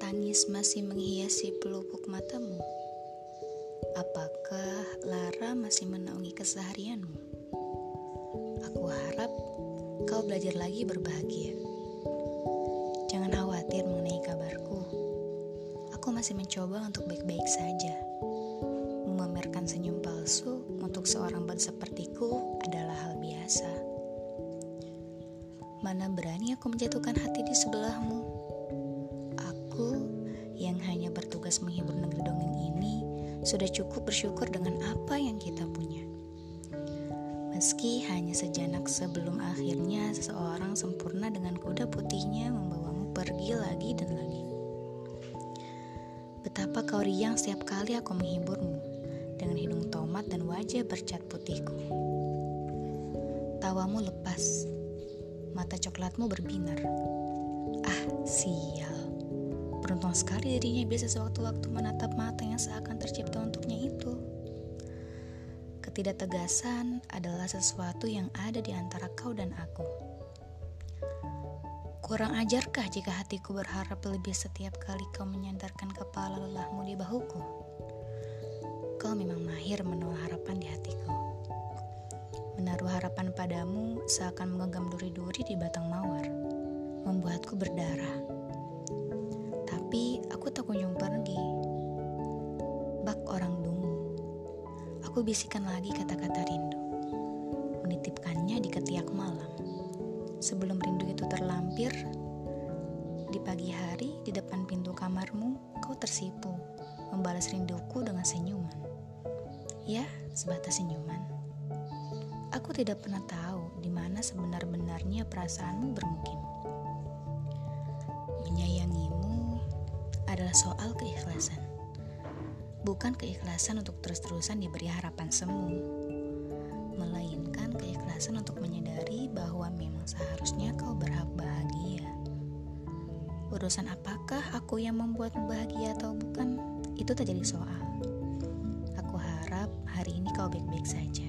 tangis masih menghiasi pelupuk matamu? Apakah Lara masih menaungi keseharianmu? Aku harap kau belajar lagi berbahagia. Jangan khawatir mengenai kabarku. Aku masih mencoba untuk baik-baik saja. Memamerkan senyum palsu untuk seorang band sepertiku adalah hal biasa. Mana berani aku menjatuhkan hati di sebelahmu? Sudah cukup bersyukur dengan apa yang kita punya. Meski hanya sejenak sebelum akhirnya seseorang sempurna dengan kuda putihnya membawamu pergi lagi dan lagi. Betapa kau riang setiap kali aku menghiburmu dengan hidung tomat dan wajah bercat putihku. Tawamu lepas, mata coklatmu berbinar. Ah, sial. Beruntung sekali dirinya bisa sewaktu-waktu menatap mata yang seakan tercipta untuknya itu. Ketidaktegasan adalah sesuatu yang ada di antara kau dan aku. Kurang ajarkah jika hatiku berharap lebih setiap kali kau menyandarkan kepala lelahmu di bahuku? Kau memang mahir menaruh harapan di hatiku. Menaruh harapan padamu seakan menggenggam duri-duri di batang mawar, membuatku berdarah kunjung pergi. Bak orang dungu. Aku bisikan lagi kata-kata rindu. Menitipkannya di ketiak malam. Sebelum rindu itu terlampir, di pagi hari di depan pintu kamarmu, kau tersipu, membalas rinduku dengan senyuman. Ya, sebatas senyuman. Aku tidak pernah tahu di mana sebenar-benarnya perasaanmu bermukim. Menyayangimu adalah soal keikhlasan. Bukan keikhlasan untuk terus-terusan diberi harapan semu, melainkan keikhlasan untuk menyadari bahwa memang seharusnya kau berhak bahagia. Urusan apakah aku yang membuatmu bahagia atau bukan, itu tak jadi soal. Aku harap hari ini kau baik-baik saja.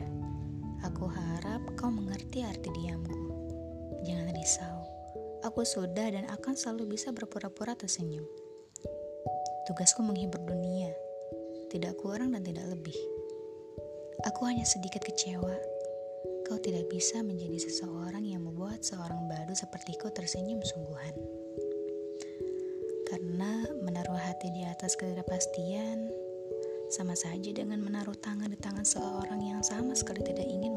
Aku harap kau mengerti arti diamku. Jangan risau, aku sudah dan akan selalu bisa berpura-pura tersenyum. Tugasku menghibur dunia, tidak kurang dan tidak lebih. Aku hanya sedikit kecewa. Kau tidak bisa menjadi seseorang yang membuat seorang baru sepertiku tersenyum sungguhan. Karena menaruh hati di atas ketidakpastian sama saja dengan menaruh tangan di tangan seorang yang sama sekali tidak ingin